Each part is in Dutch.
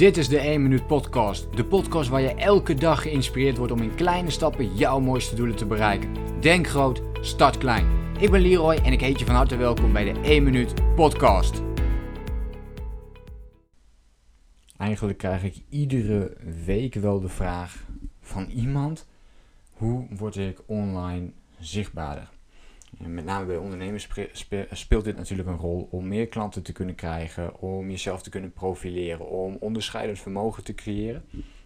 Dit is de 1 Minuut Podcast. De podcast waar je elke dag geïnspireerd wordt om in kleine stappen jouw mooiste doelen te bereiken. Denk groot, start klein. Ik ben Leroy en ik heet je van harte welkom bij de 1 Minuut Podcast. Eigenlijk krijg ik iedere week wel de vraag van iemand: hoe word ik online zichtbaarder? Met name bij ondernemers speelt dit natuurlijk een rol om meer klanten te kunnen krijgen, om jezelf te kunnen profileren, om onderscheidend vermogen te creëren.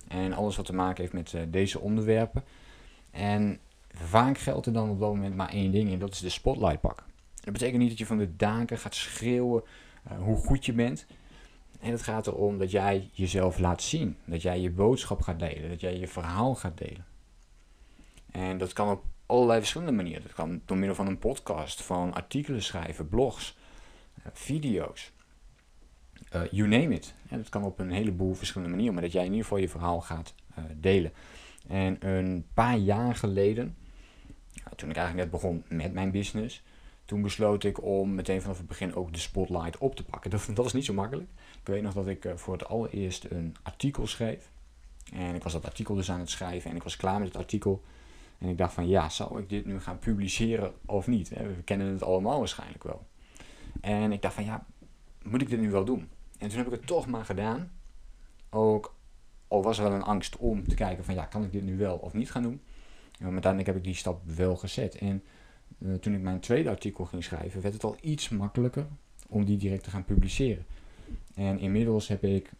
En alles wat te maken heeft met eh, deze onderwerpen. En vaak geldt er dan op dat moment maar één ding en dat is de spotlight pakken. Dat betekent niet dat je van de daken gaat schreeuwen uh, hoe goed je bent. En het gaat erom dat jij jezelf laat zien. Dat jij je boodschap gaat delen. Dat jij je verhaal gaat delen. En dat kan op allerlei verschillende manieren. Dat kan door middel van een podcast, van artikelen schrijven, blogs, eh, video's. Uh, you name it. Ja, dat kan op een heleboel verschillende manieren, maar dat jij in ieder geval je verhaal gaat uh, delen. En een paar jaar geleden, toen ik eigenlijk net begon met mijn business, toen besloot ik om meteen vanaf het begin ook de spotlight op te pakken. Dat, dat is niet zo makkelijk. Ik weet nog dat ik voor het allereerst een artikel schreef. En ik was dat artikel dus aan het schrijven en ik was klaar met het artikel. En ik dacht van ja, zou ik dit nu gaan publiceren of niet? We kennen het allemaal waarschijnlijk wel. En ik dacht van ja, moet ik dit nu wel doen? En toen heb ik het toch maar gedaan. Ook al was er wel een angst om te kijken van ja, kan ik dit nu wel of niet gaan doen? Maar uiteindelijk heb ik die stap wel gezet. En uh, toen ik mijn tweede artikel ging schrijven, werd het al iets makkelijker om die direct te gaan publiceren. En inmiddels heb ik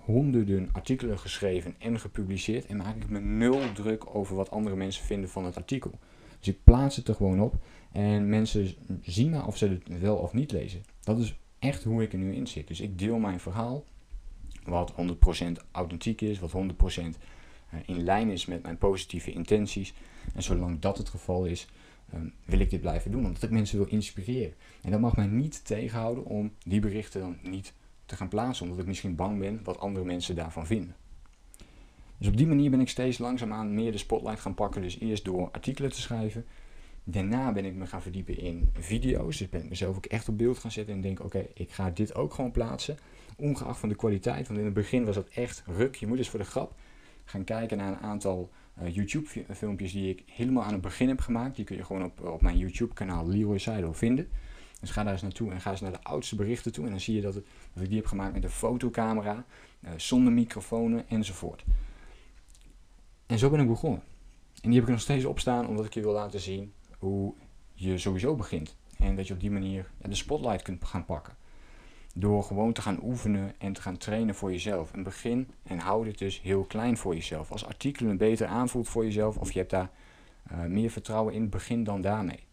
honderden artikelen geschreven en gepubliceerd en maak ik me nul druk over wat andere mensen vinden van het artikel. Dus ik plaats het er gewoon op en mensen zien maar of ze het wel of niet lezen. Dat is echt hoe ik er nu in zit. Dus ik deel mijn verhaal, wat 100% authentiek is, wat 100% eh, in lijn is met mijn positieve intenties. En zolang dat het geval is, ehm, wil ik dit blijven doen, omdat ik mensen wil inspireren. En dat mag mij niet tegenhouden om die berichten dan niet te gaan plaatsen, omdat ik misschien bang ben wat andere mensen daarvan vinden. Dus op die manier ben ik steeds langzaamaan meer de spotlight gaan pakken. Dus eerst door artikelen te schrijven. Daarna ben ik me gaan verdiepen in video's. Dus ben ik mezelf ook echt op beeld gaan zetten en denk: oké, ik ga dit ook gewoon plaatsen. Ongeacht van de kwaliteit. Want in het begin was dat echt ruk. Je moet dus voor de grap gaan kijken naar een aantal uh, YouTube-filmpjes die ik helemaal aan het begin heb gemaakt. Die kun je gewoon op, op mijn YouTube-kanaal Leroy Seidel vinden. Dus ga daar eens naartoe en ga eens naar de oudste berichten toe. En dan zie je dat, ik die heb gemaakt met een fotocamera, uh, zonder microfoons enzovoort. En zo ben ik begonnen. En die heb ik nog steeds opstaan omdat ik je wil laten zien hoe je sowieso begint. En dat je op die manier de spotlight kunt gaan pakken. Door gewoon te gaan oefenen en te gaan trainen voor jezelf. En begin en houd het dus heel klein voor jezelf. Als artikelen beter aanvoelt voor jezelf of je hebt daar uh, meer vertrouwen in, begin dan daarmee.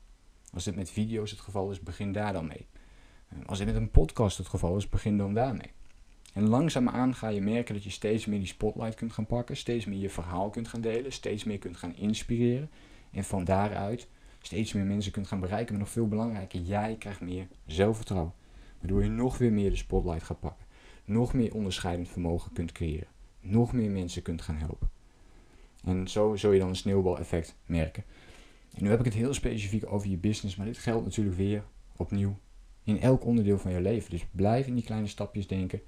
Als dit met video's het geval is, begin daar dan mee. Als dit met een podcast het geval is, begin dan daarmee. En langzaamaan ga je merken dat je steeds meer die spotlight kunt gaan pakken, steeds meer je verhaal kunt gaan delen, steeds meer kunt gaan inspireren. En van daaruit steeds meer mensen kunt gaan bereiken. Maar nog veel belangrijker, jij krijgt meer zelfvertrouwen. Waardoor je nog weer meer de spotlight gaat pakken. Nog meer onderscheidend vermogen kunt creëren. Nog meer mensen kunt gaan helpen. En zo zul je dan een sneeuwbaleffect merken. En nu heb ik het heel specifiek over je business, maar dit geldt natuurlijk weer opnieuw in elk onderdeel van je leven. Dus blijf in die kleine stapjes denken.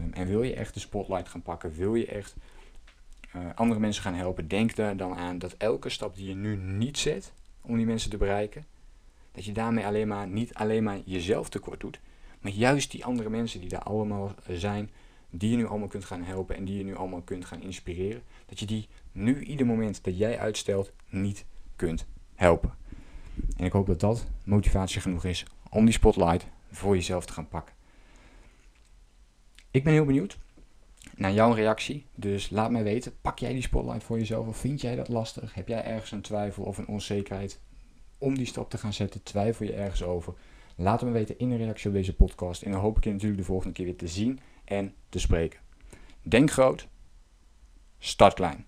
Um, en wil je echt de spotlight gaan pakken, wil je echt uh, andere mensen gaan helpen, denk daar dan aan dat elke stap die je nu niet zet om die mensen te bereiken, dat je daarmee alleen maar, niet alleen maar jezelf tekort doet, maar juist die andere mensen die daar allemaal zijn, die je nu allemaal kunt gaan helpen en die je nu allemaal kunt gaan inspireren, dat je die nu ieder moment dat jij uitstelt niet kunt helpen. En ik hoop dat dat motivatie genoeg is om die spotlight voor jezelf te gaan pakken. Ik ben heel benieuwd naar jouw reactie. Dus laat mij weten, pak jij die spotlight voor jezelf of vind jij dat lastig? Heb jij ergens een twijfel of een onzekerheid om die stap te gaan zetten? Twijfel je ergens over? Laat me weten in een reactie op deze podcast. En dan hoop ik je natuurlijk de volgende keer weer te zien en te spreken. Denk groot, start klein.